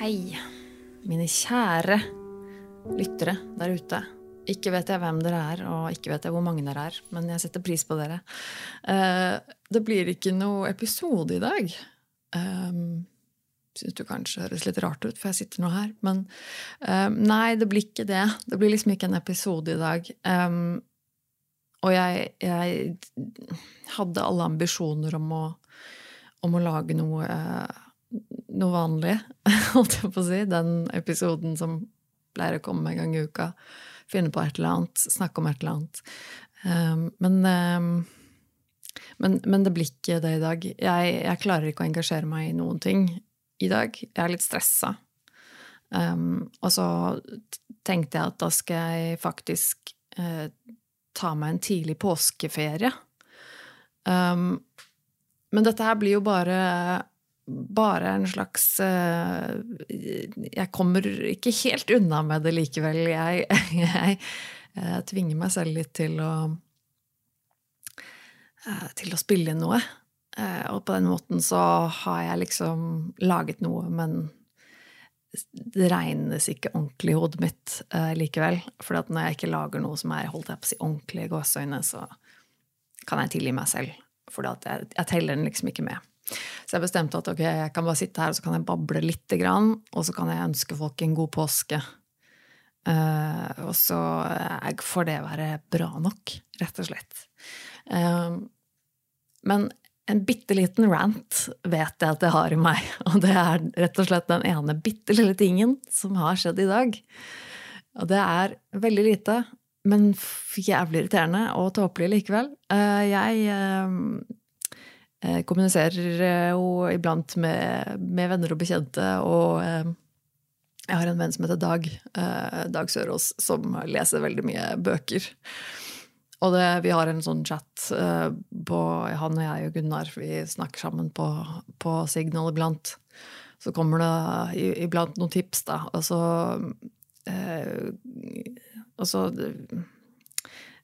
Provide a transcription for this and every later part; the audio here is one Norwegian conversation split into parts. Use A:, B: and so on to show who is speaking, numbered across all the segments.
A: Hei, mine kjære lyttere der ute. Ikke vet jeg hvem dere er, og ikke vet jeg hvor mange dere er, men jeg setter pris på dere. Eh, det blir ikke noe episode i dag. Um, Syns du kanskje høres litt rart ut, for jeg sitter nå her. Men um, nei, det blir ikke det. Det blir liksom ikke en episode i dag. Um, og jeg, jeg, hadde alle ambisjoner om å, om å lage noe noe vanlig, holdt jeg på å si. Den episoden som pleier å komme en gang i uka. Finne på et eller annet, snakke om et eller annet. Um, men, um, men, men, det blir ikke det i dag. Jeg, jeg, klarer ikke å engasjere meg i noen ting i dag. Jeg er litt stressa. Um, og så tenkte jeg at da skal jeg faktisk uh, ta meg en tidlig påskeferie. men dette her blir jo bare bare en slags uh, Jeg kommer ikke helt unna med det likevel. Jeg, jeg, jeg uh, tvinger meg selv litt til å til å spille noe. og på den måten så har jeg liksom laget noe, men det regnes ikke ordentlig i hodet mitt likevel. For når jeg ikke lager noe som er holdt jeg på å si ordentlig i gåseøyne, så kan jeg tilgi meg selv. For jeg, jeg teller den liksom ikke med. Så jeg bestemte at ok, jeg kan bare sitte her og så kan jeg bable lite grann, og så kan jeg ønske folk en god påske. Uh, og så uh, får det være bra nok, rett og slett. Uh, men en bitte liten rant vet jeg at jeg har i meg, og det er rett og slett den ene bitte lille tingen som har skjedd i dag. Og det er veldig lite, men jævlig irriterende og tåpelig likevel. Jeg Eh, kommuniserer eh, jo iblant med, venner og bekjente. Og eh, jeg har en venn som heter Dag, Dag Sørås, som leser veldig mye bøker. Og det, vi har en sånn chat på Han og jeg og Gunnar, vi snakker sammen på, på Signal iblant. Så kommer det iblant noen tips, da. Og så, og så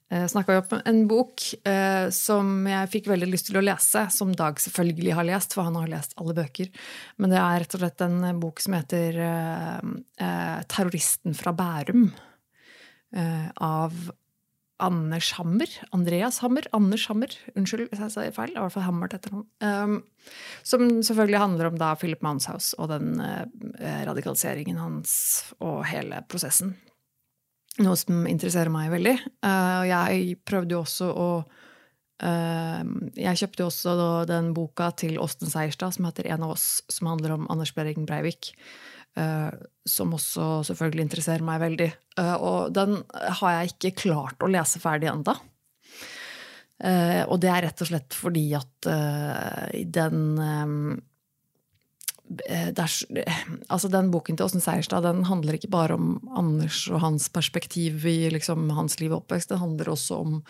A: eh, snakka om en bok eh, som jeg fikk veldig lyst til å lese, som Dag selvfølgelig har lest, for han har lest alle bøker. Men det er rett og slett en bok som heter eh, eh 'Terroristen fra Bærum'. Eh, av Anders Hammer. Andreas Hammer. Anders Hammer. Unnskyld hvis jeg sier feil. I hvert fall Hammer til etternavn. Um, som selvfølgelig handler om da Philip Manshaus og den uh, radikaliseringen hans og hele prosessen. Noe som interesserer meg veldig. Uh, jeg prøvde jo også å uh, Jeg kjøpte jo også den boka til Åsten Seierstad som heter En av oss, som handler om Anders Behring Breivik. Uh, som også selvfølgelig interesserer meg veldig. og den har jeg ikke klart å lese ferdig ennå. og det er rett og slett fordi at den Eh, er, altså Den boken til Åsen Seierstad den handler ikke bare om Anders og hans perspektiv i liksom, hans liv og oppvekst. Den handler også om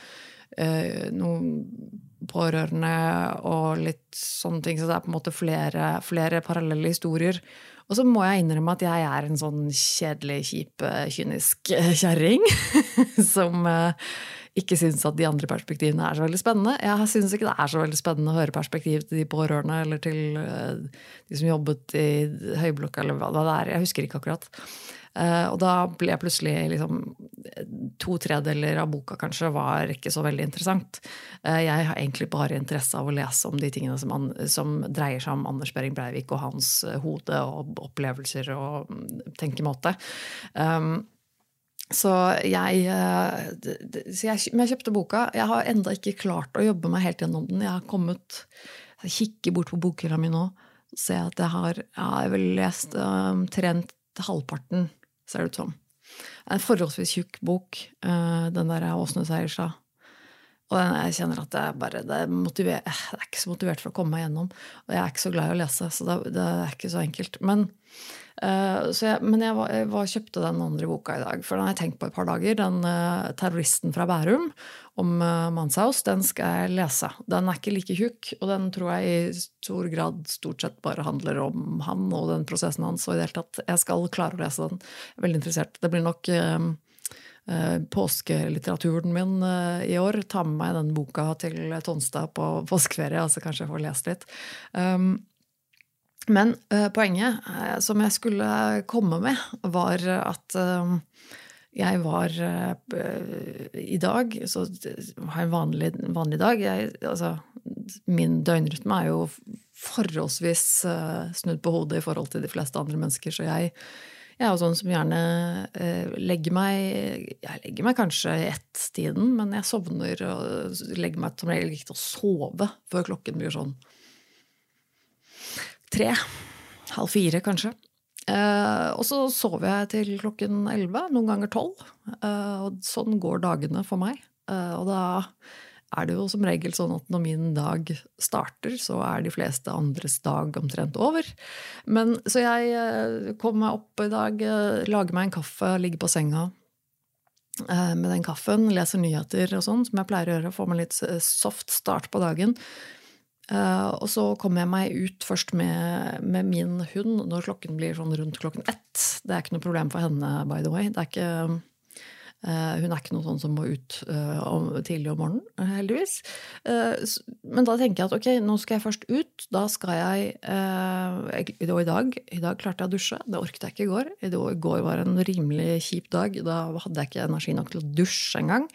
A: eh, noen pårørende og litt sånne ting. Så det er på en måte flere, flere parallelle historier. Og så må jeg innrømme at jeg er en sånn kjedelig, kjip, kynisk kjerring. som eh, ikke syns at de andre perspektivene er så veldig spennende. Jeg syns ikke det er så veldig spennende å høre perspektiv til de pårørende eller til uh, de som jobbet i høyblokka eller hva det er. Jeg husker ikke akkurat. Uh, og da ble jeg plutselig liksom To tredeler av boka kanskje var ikke så veldig interessant. Uh, jeg har egentlig bare interesse av å lese om de tingene som, som dreier seg om Anders Behring Breivik og hans hode og opplevelser og mm, tenkemåte. Um, så jeg, eh, så jeg, Men jeg kjøpte boka. Jeg har enda ikke klart å jobbe meg helt gjennom den. Jeg har kommet Jeg kikker bort på bokhylla mi nå og ser at jeg har Jeg vel lest omtrent um, halvparten, ser det ut som. En forholdsvis tjukk bok, uh, den der Åsne Seierstad. Og jeg kjenner at jeg bare, det, er motiver, jeg er ikke så motivert for å komme meg gjennom. Og jeg er ikke så glad i å lese, så det, det er ikke så enkelt. Men, uh, jeg, men jeg, var, jeg var, kjøpte den andre boka i dag, for den har jeg tenkt på et par dager. Den uh, 'Terroristen fra Bærum' om uh, Manshaus, den skal jeg lese. Den er ikke like tjukk, og den tror jeg i stor grad stort sett bare handler om han og den prosessen hans. Og i det hele tatt, jeg skal klare å lese den. Jeg er veldig interessert. Det blir nok uh, Eh, påskelitteraturen min eh, i år. Ta med meg den boka til Tonstad på påskeferie, altså kanskje jeg får lest litt. Um, men uh, poenget som jeg skulle komme med, var at uh, jeg var I dag så har jeg en vanlig, vanlig dag. Jeg, altså, min døgnrytme er jo forholdsvis snudd på hodet i forhold til de fleste andre mennesker, så jeg jeg er jo sånn som gjerne eh, legger meg Jeg legger meg kanskje i ett-tiden, men jeg sovner og legger meg som regel ikke til å sove før klokken blir sånn tre. Halv fire, kanskje. Eh, og så sover jeg til klokken elleve, noen ganger tolv. Eh, og sånn går dagene for meg. Eh, og da er det jo som regel sånn at når min dag starter, så er de fleste andres dag omtrent over. Men, så jeg eh, kom meg opp i dag, eh, lager meg en kaffe, ligger på senga eh, med den kaffen, leser nyheter og sånn, som jeg pleier å gjøre, får meg litt soft start på dagen. Og så kommer jeg meg ut først med, med, min hund når klokken blir sånn rundt klokken ett. Det er ikke noe problem for henne, by the way. Det er ikke hun er ikke noe sånn som må ut uh, tidlig om morgenen, eh, heldigvis. Men da tenker jeg at ok, nå skal jeg først ut. Da skal jeg Og i dag, i dag klarte jeg å dusje. Det orket jeg ikke i går. I går var en rimelig kjip dag. Da hadde jeg ikke energi nok til å dusje engang.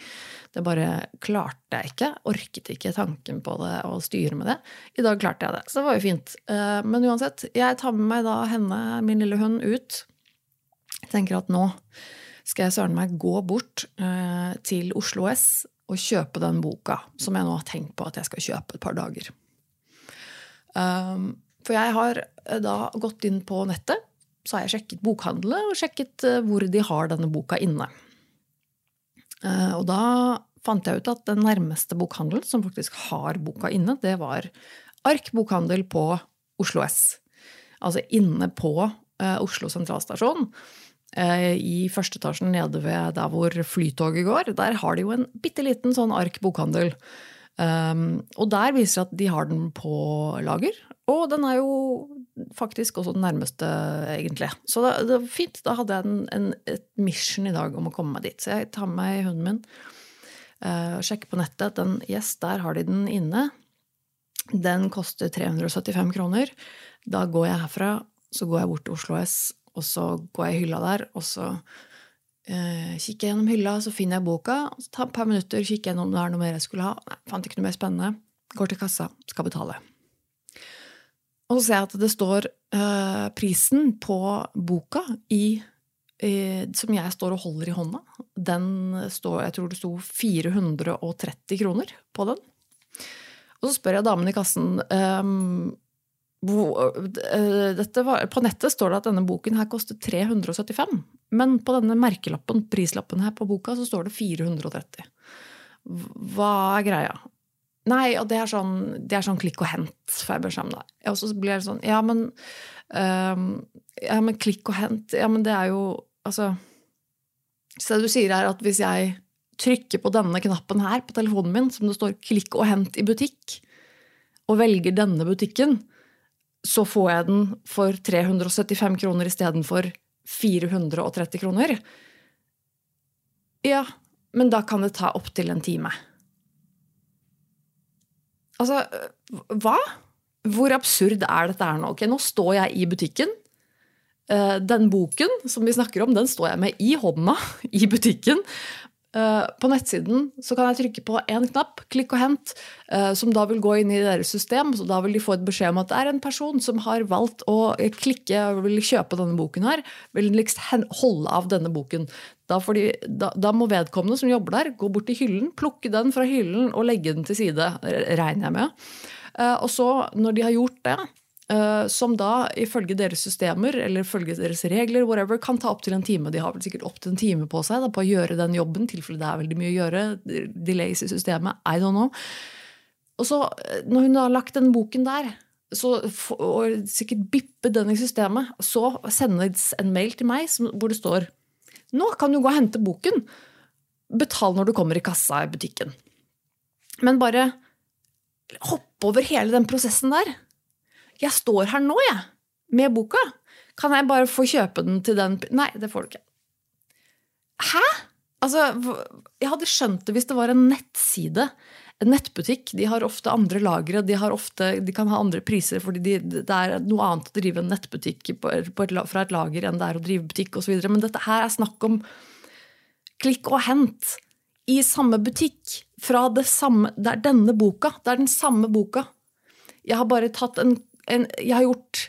A: Det bare klarte jeg ikke. Orket ikke tanken på det og styre med det. I dag klarte jeg det, så det var jo fint. Men uansett, jeg tar med meg da henne, min lille hund, ut. Jeg tenker at nå skal jeg søren meg gå bort eh, til Oslo S og kjøpe den boka som jeg nå har tenkt på at jeg skal kjøpe et par dager. Um, for jeg har eh, da gått inn på nettet, så har jeg sjekket bokhandelet, og sjekket eh, hvor de har denne boka inne. Uh, og da fant jeg ut at den nærmeste bokhandelen som faktisk har boka inne, det var Ark bokhandel på Oslo S. Altså inne på uh, Oslo sentralstasjon. Eh, i første etasjen nede ved der hvor Flytoget går, der har de jo en bitte liten sånn ark bokhandel. Um, og der viser det at de har den på lager. Og den er jo faktisk også den nærmeste, egentlig. Så det, det var fint. Da hadde jeg en, en, et mission i dag om å komme meg dit. Så jeg tar med meg hunden min uh, og sjekker på nettet. Den, yes, der har de den inne. Den koster 375 kroner. Da går jeg herfra, så går jeg bort til Oslo S og så går jeg i hylla der, og så eh, kikker jeg gjennom hylla, så finner jeg boka. og så tar et par minutter, kikker jeg gjennom om det er noe mer jeg skulle ha. Nei, fant ikke noe mer spennende. Går til kassa, skal betale. Og så ser jeg at det står eh, prisen på boka i, i, som jeg står og holder i hånda. Den står, jeg tror det sto 430 kroner på den. Og så spør jeg damen i kassen um, Eh, var, på nettet står det at denne boken her koster 375. Men på denne merkelappen, prislappen her på boka, så står det 430. Hva er greia? Nei, og det er sånn, det er sånn klikk og hent, beskjed om. Og så blir det sånn Ja, men um, Ja, men klikk og hent Ja, men det er jo Altså Så det du sier, er at hvis jeg trykker på denne knappen her på telefonen min, som det står 'klikk og hent i butikk', og velger denne butikken, så får jeg den for 375 kroner istedenfor 430 kroner. Ja, men da kan det ta opptil en time. Altså, hva? Hvor absurd er dette her nå? Ok, Nå står jeg i butikken. Eh, den boken som vi snakker om, den står jeg med i hånda i butikken. Eh, på nettsiden så kan jeg trykke på én knapp, klikk og hent, eh, som da vil gå inn i deres system. så Da vil de få et beskjed om at det er en person som har valgt å klikke og vil kjøpe denne boken her. Vil liksom holde av denne boken. Da, de, da, da, må vedkommende som jobber der, gå bort til hyllen, plukke den fra hyllen og legge den til side, regner jeg med. Eh, og så, når de har gjort det, eh, som da ifølge deres systemer eller ifølge deres regler whatever, kan ta opptil en time. De har vel sikkert opptil en time på seg da, på å gjøre den jobben, i tilfelle det er veldig mye å gjøre. Delays i systemet. I don't know. Og så, eh, når hun har lagt den boken der, så, og sikkert bippe den i systemet, så sendes en mail til meg hvor det står Nå kan du gå og hente boken. Betal når du kommer i kassa i butikken. Men bare hoppe over hele den prosessen der. Jeg står her nå, jeg, med boka. Kan jeg bare få kjøpe den til den Nei, det får du ikke. Hæ? Altså, jeg hadde skjønt det hvis det var en nettside. En nettbutikk. De har ofte andre lagre. De, ofte, de kan ha andre priser fordi de, det er noe annet å drive en nettbutikk på, på et, fra et lager enn det er å drive butikk osv. Men dette her er snakk om klikk og hent i samme butikk. Fra det samme Det er denne boka. Det er den samme boka. Jeg har bare tatt en en, jeg har gjort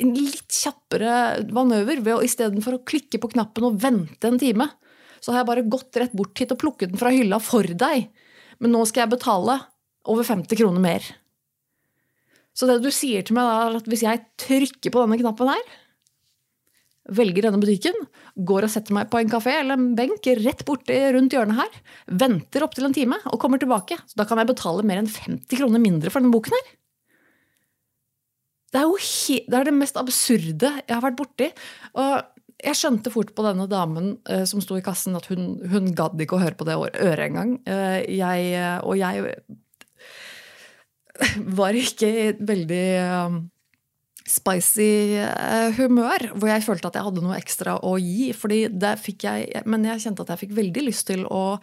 A: en litt kjappere manøver ved å istedenfor å klikke på knappen og vente en time, så har jeg bare gått rett bort hit og plukket den fra hylla for deg. Men nå skal jeg betale over 50 kroner mer. Så det du sier til meg da, er at hvis jeg trykker på denne knappen her, velger denne butikken, går og setter meg på en kafé eller en benk rett borti rundt hjørnet her, venter opptil en time og kommer tilbake, så da kan jeg betale mer enn 50 kroner mindre for denne boken her. Det er jo det, er det mest absurde jeg har vært borti. Og jeg skjønte fort på denne damen uh, som sto i kassen, at hun, hun gadd ikke å høre på det øret engang. Uh, jeg, og jeg var ikke i et veldig uh, spicy humør, hvor jeg følte at jeg hadde noe ekstra å gi. fordi det fikk jeg, Men jeg kjente at jeg fikk veldig lyst til å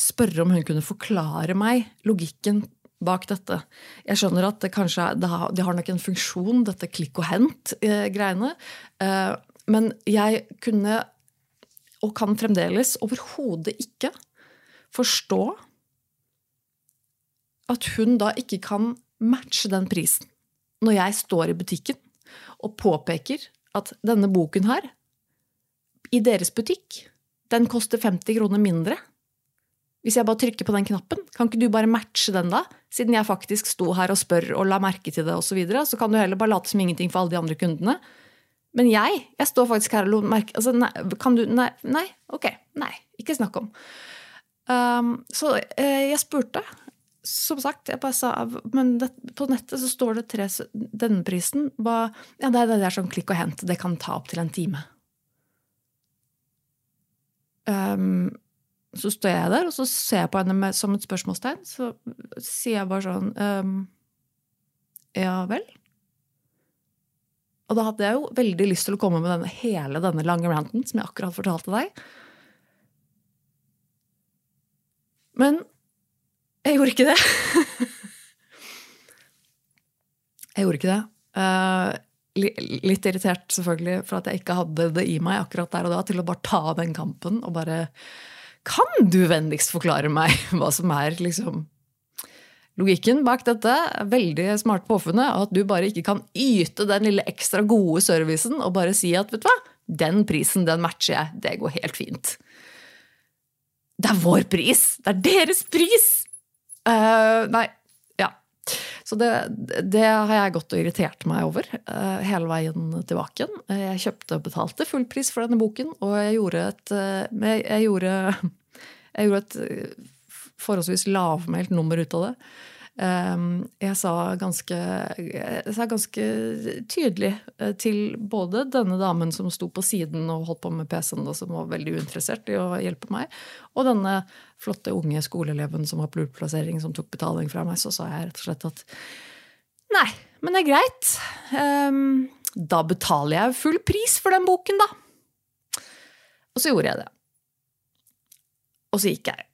A: spørre om hun kunne forklare meg logikken bak dette. Jeg skjønner at det kanskje det har, det har nok en funksjon, dette klikk og hent-greiene. Eh, men jeg kunne, og kan fremdeles, overhodet ikke forstå at hun da ikke kan matche den prisen. Når jeg står i butikken og påpeker at denne boken her, i deres butikk, den koster 50 kroner mindre hvis jeg bare trykker på den knappen, kan ikke du bare matche den da? Siden jeg faktisk sto her og spør og la merke til det osv., så, videre, så kan du heller bare late som ingenting for alle de andre kundene. Men jeg jeg står faktisk her og merker altså, nei, Kan du Nei, nei, ok. Nei. Ikke snakk om. Um, så uh, jeg spurte. Som sagt, jeg bare sa Men det, på nettet så står det tre Denne prisen ba, Ja, det, det er sånn klikk og hent. Det kan ta opptil en time. Um, så står jeg der, og så ser jeg på henne med, som et spørsmålstegn. Så sier jeg bare sånn um, Ja vel? Og da hadde jeg jo veldig lyst til å komme med denne, hele denne lange ranten som jeg akkurat fortalte deg. Men jeg gjorde ikke det. jeg gjorde ikke det. Uh, litt irritert selvfølgelig for at jeg ikke hadde det i meg akkurat der og da til å bare ta den kampen og bare kan du vennligst forklare meg hva som er liksom logikken bak dette? Veldig smart påfunnet. At du bare ikke kan yte den lille ekstra gode servicen og bare si at vet du hva, den prisen den matcher jeg. Det går helt fint. Det er vår pris! Det er deres pris! Uh, nei. Så det, det, har jeg gått og irritert meg over uh, hele veien tilbake igjen. Jeg kjøpte og betalte full pris for denne boken, og jeg gjorde et uh, jeg gjorde jeg gjorde et forholdsvis lavmælt nummer ut av det. Ehm, jeg sa, ganske, jeg sa ganske tydelig eh, til både denne damen som sto på siden og holdt på med PC-en, og som var veldig uinteressert i å hjelpe meg, og denne flotte unge skoleeleven som har plurplassering, som tok betaling fra meg, så sa jeg rett og slett at nei, men det er greit. Ehm, da betaler jeg full pris for den boken, da. Og så gjorde jeg det. Og så gikk jeg.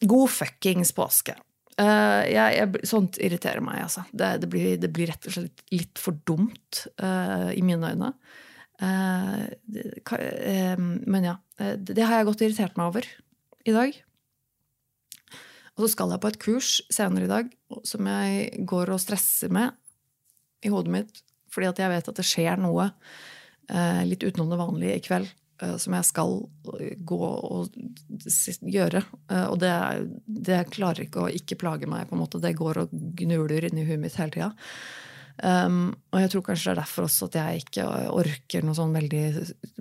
A: God fuckings påske. Uh, jeg, jeg, sånt irriterer meg, altså. Det, det, blir, det, blir, rett og slett litt for dumt uh, i mine øyne. Uh, det, men ja. Det har jeg godt irritert meg over i dag. Og så skal jeg på et kurs senere i dag som jeg går og stresser med i hodet mitt, fordi at jeg vet at det skjer noe litt utenom det vanlige i kveld som jeg skal gå og gjøre. Og det, det, klarer ikke å ikke plage meg. på en måte. Det går og gnuler inni huet mitt hele tida. Um, og jeg tror kanskje det er derfor også at jeg ikke orker noe sånn veldig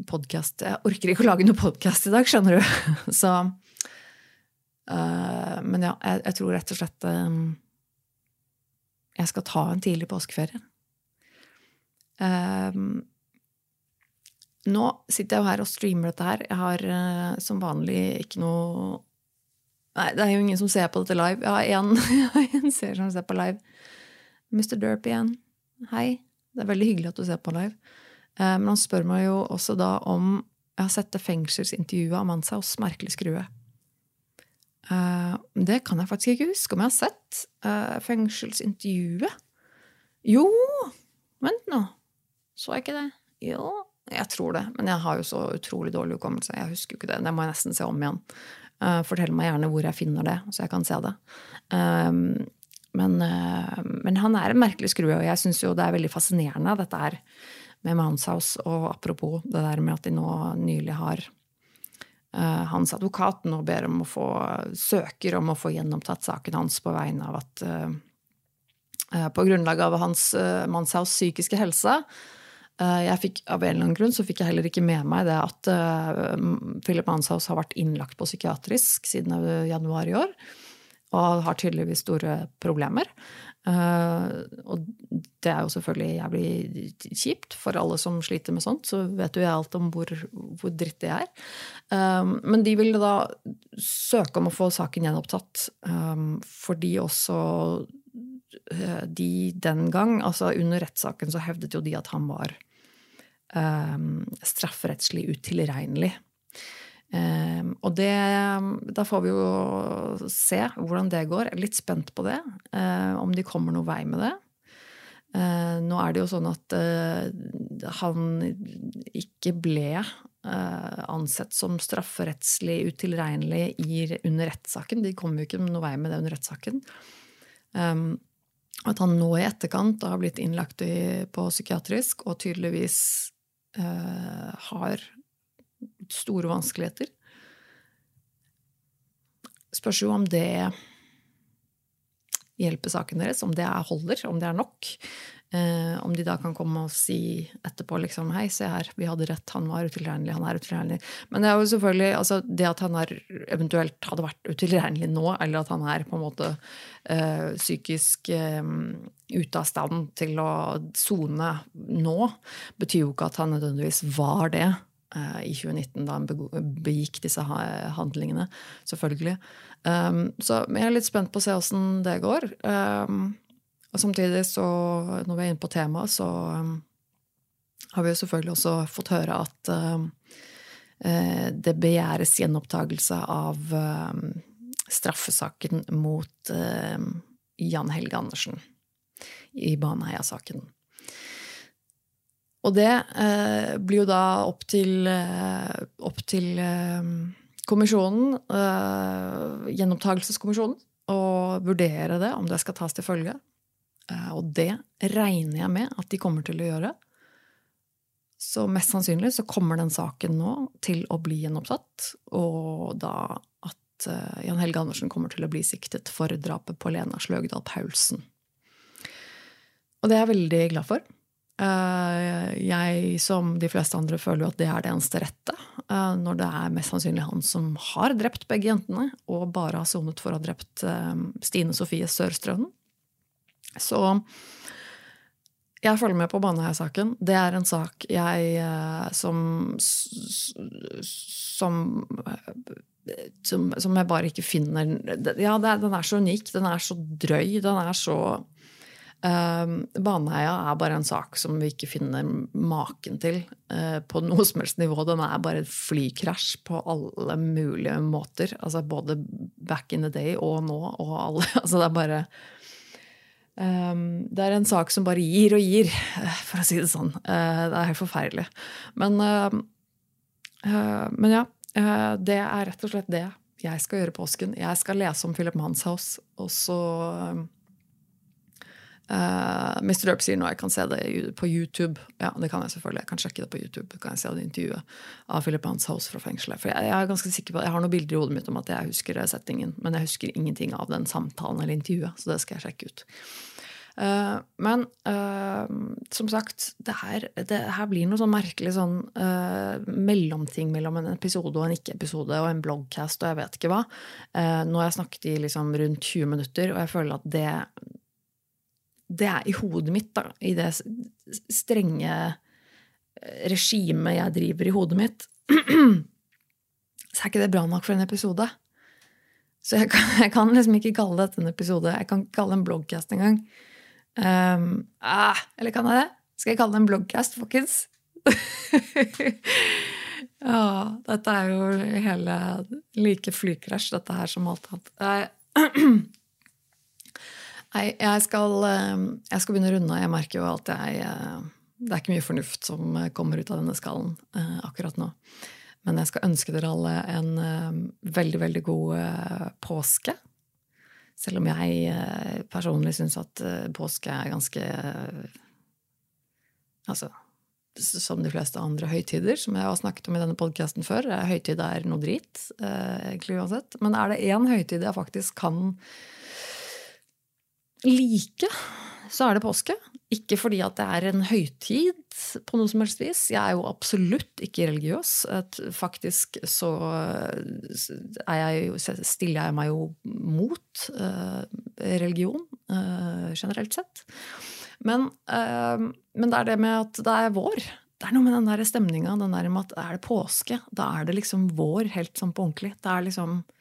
A: podkast. Jeg orker ikke å lage noe podkast i dag, skjønner du. Så uh, Men ja, jeg, jeg, tror rett og slett um, jeg skal ta en tidlig påskeferie. Um, nå sitter jeg jo her og streamer dette her. Jeg har uh, som vanlig ikke noe Nei, det er jo ingen som ser på dette live. Jeg har én seer som ser på live. Mr. Derp igjen. Hei. Det er veldig hyggelig at du ser på live. Uh, men han spør meg jo også da om jeg har sett det fengselsintervjuet av Mansa hos merkelig skrue. Uh, det kan jeg faktisk ikke huske om jeg har sett. Fengselsintervjuet? Jo, vent nå. Så jeg ikke det? Jo, jeg tror det. Men jeg har jo så utrolig dårlig hukommelse. Jeg husker jo ikke det. Det må jeg nesten se om igjen. Uh, fortell meg gjerne hvor jeg finner det, så jeg kan se det. Um, men, men, han er en merkelig skrue, og jeg syns jo det er veldig fascinerende, dette her med Manshaus. Og apropos det der med at de nå nylig har uh, hans advokat nå ber om å få søker om å få gjenopptatt saken hans på vegne av at På grunnlag av hans Manshaus psykiske helse. Jeg fikk, av en eller annen grunn så fikk jeg heller ikke med meg det at Philip Manshaus har vært innlagt på psykiatrisk siden januar i år. Og har tydeligvis store problemer. Og det er jo selvfølgelig jævlig kjipt for alle som sliter med sånt. Så vet jo jeg alt om hvor, hvor dritt det er. Men de ville da søke om å få saken gjenopptatt fordi også de den gang, altså under rettssaken, så hevdet jo de at han var strafferettslig utilregnelig. Um, og det, da får vi jo se hvordan det går. Jeg er litt spent på det. Uh, om de kommer noen vei med det. Uh, nå er det jo sånn at uh, han ikke ble ansett som strafferettslig utilregnelig under rettssaken. De kom jo ikke noen vei med det under rettssaken. Um, at han nå i etterkant har blitt innlagt i, på psykiatrisk og tydeligvis har store vanskeligheter. Spørs jo om det hjelper saken deres, om det holder, om det er nok. Eh, om de da kan komme og si etterpå liksom Hei, se her, vi hadde rett, han var utilregnelig, han er utilregnelig. Men det er jo selvfølgelig altså, det at han er, eventuelt hadde vært utilregnelig nå, eller at han er på en måte eh, psykisk eh, ute av stand til å sone nå, betyr jo ikke at han nødvendigvis var det Eh, i 2019, da han begikk disse handlingene. Selvfølgelig. Um, så jeg er litt spent på å se åssen det går. Um, og samtidig, så, når vi er inne på temaet, så um, har vi jo selvfølgelig også fått høre at uh, det begjæres gjenopptakelse av uh, straffesaken mot uh, Jan Helge Andersen i Baneheia-saken. Og det uh, blir jo da opp til, uh, opp til uh, kommisjonen, eh, gjenopptakelseskommisjonen, å vurdere det, om det skal tas til følge. Eh, og det regner jeg med at de kommer til å gjøre. Så mest sannsynlig så kommer den saken nå til å bli gjenopptatt, og da at eh, Jan Helge Andersen kommer til å bli siktet for drapet på Lena Sløgdal Paulsen. Og det er jeg veldig glad for. Eh, jeg, som de fleste andre, føler jo at det er det eneste rette. Når det er mest sannsynlig han som har drept begge jentene, og bare har sonet for å ha drept Stine Sofie Sørstrønen. Så jeg følger med på Baneheia-saken. Det er en sak jeg som som, som som, jeg bare ikke finner Ja, den er så unik. Den er så drøy. Den er så Uh, Baneheia er bare en sak som vi ikke finner maken til uh, på noe som helst nivå. Den er bare et flykrasj på alle mulige måter. Altså både back in the day og nå og alle. Altså det er bare um, Det er en sak som bare gir og gir, for å si det sånn. Uh, det er helt forferdelig. Men, men ja. det er rett og slett det jeg skal gjøre påsken. Jeg skal lese om Philip Manshaus, og så Uh, Mr. Derp sier nå jeg kan se det på YouTube. Ja, det kan jeg selvfølgelig. Jeg kan sjekke det på YouTube. Kan jeg se det intervjuet av Philip Hans House fra fengselet. For jeg, jeg, er ganske sikker på, jeg har noen bilder i hodet mitt om at jeg husker settingen, men jeg husker ingenting av den samtalen eller intervjuet, så det skal jeg sjekke ut. Uh, men uh, som sagt, det her, det her, blir noe sånn merkelig sånn mellomting mellom en episode og en ikke-episode og en bloggcast og jeg vet ikke hva. nå har jeg snakket i liksom rundt 20 minutter, og jeg føler at det det er i hodet mitt, da, i det strenge regimet jeg driver i hodet mitt, så er ikke det bra nok for en episode. Så jeg kan, jeg kan liksom ikke kalle dette en episode. Jeg kan ikke kalle det en bloggcast engang. Um, ah, eller kan jeg det? Skal jeg kalle det en bloggcast, folkens? ja, dette er jo hele like flykrasj, dette her, som alt annet. Nei, jeg skal, eh, jeg skal, begynne å runde av. Jeg merker jo at jeg eh, Det er ikke mye fornuft som eh, kommer ut av denne skallen akkurat nå. Men jeg skal ønske dere alle en veldig, veldig god påske. Selv om jeg personlig syns at påske er ganske Altså som de fleste andre høytider, som jeg har snakket om i denne podkasten før. Høytid er noe drit, egentlig uansett. Men er det én høytid jeg faktisk kan like, så er det påske. Ikke fordi at det er en høytid på noe som helst vis. Jeg er jo absolutt ikke religiøs. Faktisk så jeg, stiller jeg meg jo mot uh, religion, uh, generelt sett. Men, men, det er det med at det er vår. Det er noe med den der stemninga, er det påske, da er det liksom vår helt sånn på ordentlig. Det er liksom Eh,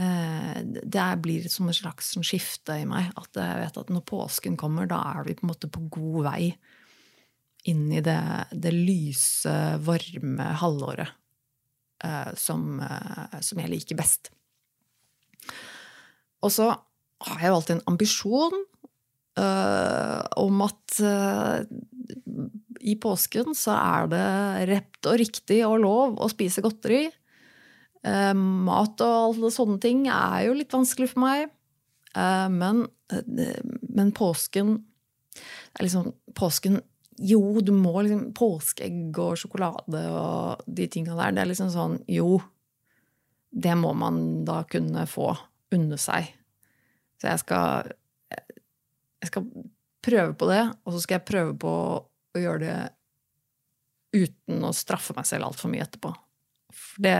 A: det blir som et slags sånn skifte i meg. At jeg vet at når påsken kommer, da er vi på en måte på god vei inn i det, det lyse, varme halvåret uh, som, uh, som, jeg liker best. Og så har jeg jo alltid en ambisjon om at i påsken så er det rett og riktig og lov å spise godteri. Uh, mat og alle sånne ting er jo litt vanskelig for meg. Uh, men, uh, men, påsken liksom Påsken Jo, du må liksom Påskeegg og sjokolade og de tinga der. Det er liksom sånn Jo, det må man da kunne få unne seg. Så jeg skal Jeg skal prøve på det, og så skal jeg prøve på å gjøre det uten å straffe meg selv altfor mye etterpå. For det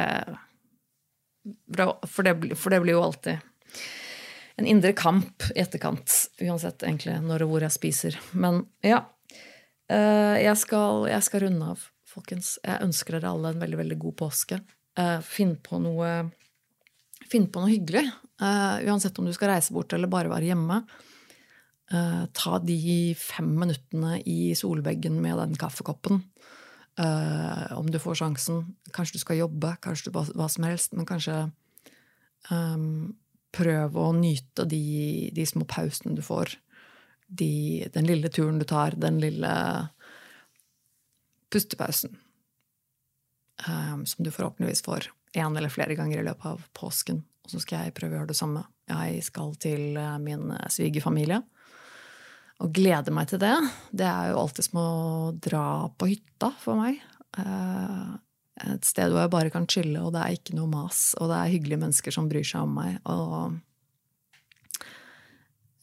A: for det, for det blir jo alltid en indre kamp i etterkant, uansett egentlig når og hvor jeg spiser. Men ja. Eh, jeg skal, jeg skal runde av, folkens. Jeg ønsker dere alle en veldig, veldig god påske. Eh, finn på noe, finn på noe hyggelig. Eh, uansett om du skal reise bort eller bare være hjemme. Ta de fem minuttene i solveggen med den kaffekoppen. Uh, om du får sjansen. Kanskje du skal jobbe, kanskje du hva som helst. Men kanskje um, prøv å nyte de, de, små pausene du får. De, den lille turen du tar, den lille pustepausen. Um, som du forhåpentligvis får én eller flere ganger i løpet av påsken. Og så skal jeg prøve å gjøre det samme. Jeg skal til eh, min svigerfamilie og gleder meg til det. Det er jo alltid som å dra på hytta for meg. Eh, et sted hvor jeg bare kan chille, og det er ikke noe mas. Og det er hyggelige mennesker som bryr seg om meg. Og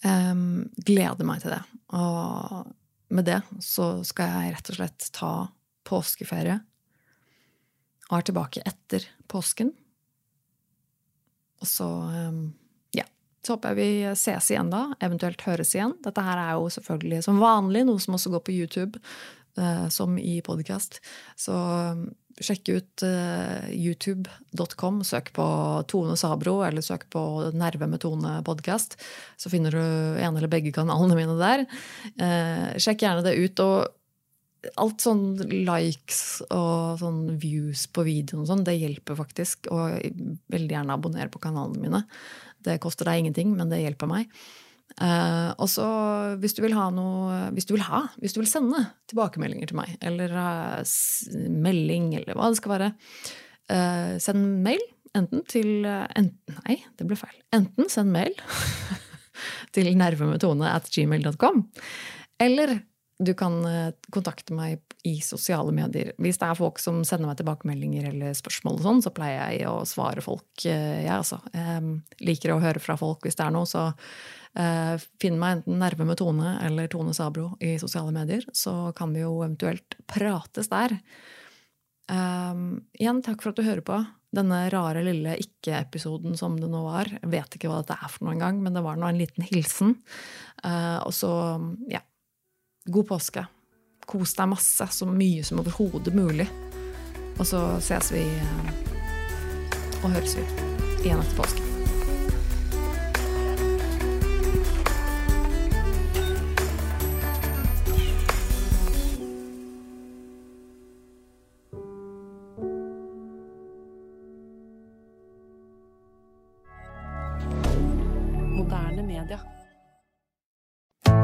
A: um, gleder meg til det. Og med det så skal jeg rett og slett ta påskeferie. Og er tilbake etter påsken. Og så um, så håper jeg vi ses igjen da, eventuelt høres igjen. Dette her er jo selvfølgelig som vanlig noe som også går på YouTube, eh, som i podkast. Så um, sjekk ut eh, youtube.com, søk på Tone Sabro, eller søk på Nerve med Tone podkast. Så finner du en eller begge kanalene mine der. Eh, sjekk gjerne det ut. og alt sånn likes og sånn views på videoen og sånn, det hjelper faktisk. Og veldig gjerne abonner på kanalene mine. Det koster deg ingenting, men det hjelper meg. Uh, og så hvis du vil ha noe Hvis du vil ha, hvis du vil sende tilbakemeldinger til meg, eller uh, melding, eller hva det skal være, uh, send mail. Enten til enten, Nei, det ble feil. Enten send mail til nervemetone at gmail.com. Eller du kan eh, kontakte meg i sosiale medier. Hvis det er folk som sender meg tilbakemeldinger eller spørsmål, og sånn, så pleier jeg å svare folk. Eh, jeg altså. Liker å høre fra folk hvis det er noe, så uh, finn meg enten Nerve med Tone eller Tone Sabro i sosiale medier. Så kan vi jo eventuelt prates der. Um, igjen, takk for at du hører på. Denne rare lille ikke-episoden som det nå var. Jeg vet ikke hva dette er for noe engang, men det var nå en liten hilsen. Uh, og så, ja God påske. Kos deg masse, så mye som overhodet mulig. Og så ses vi eh, og høres vi igjen etter påske.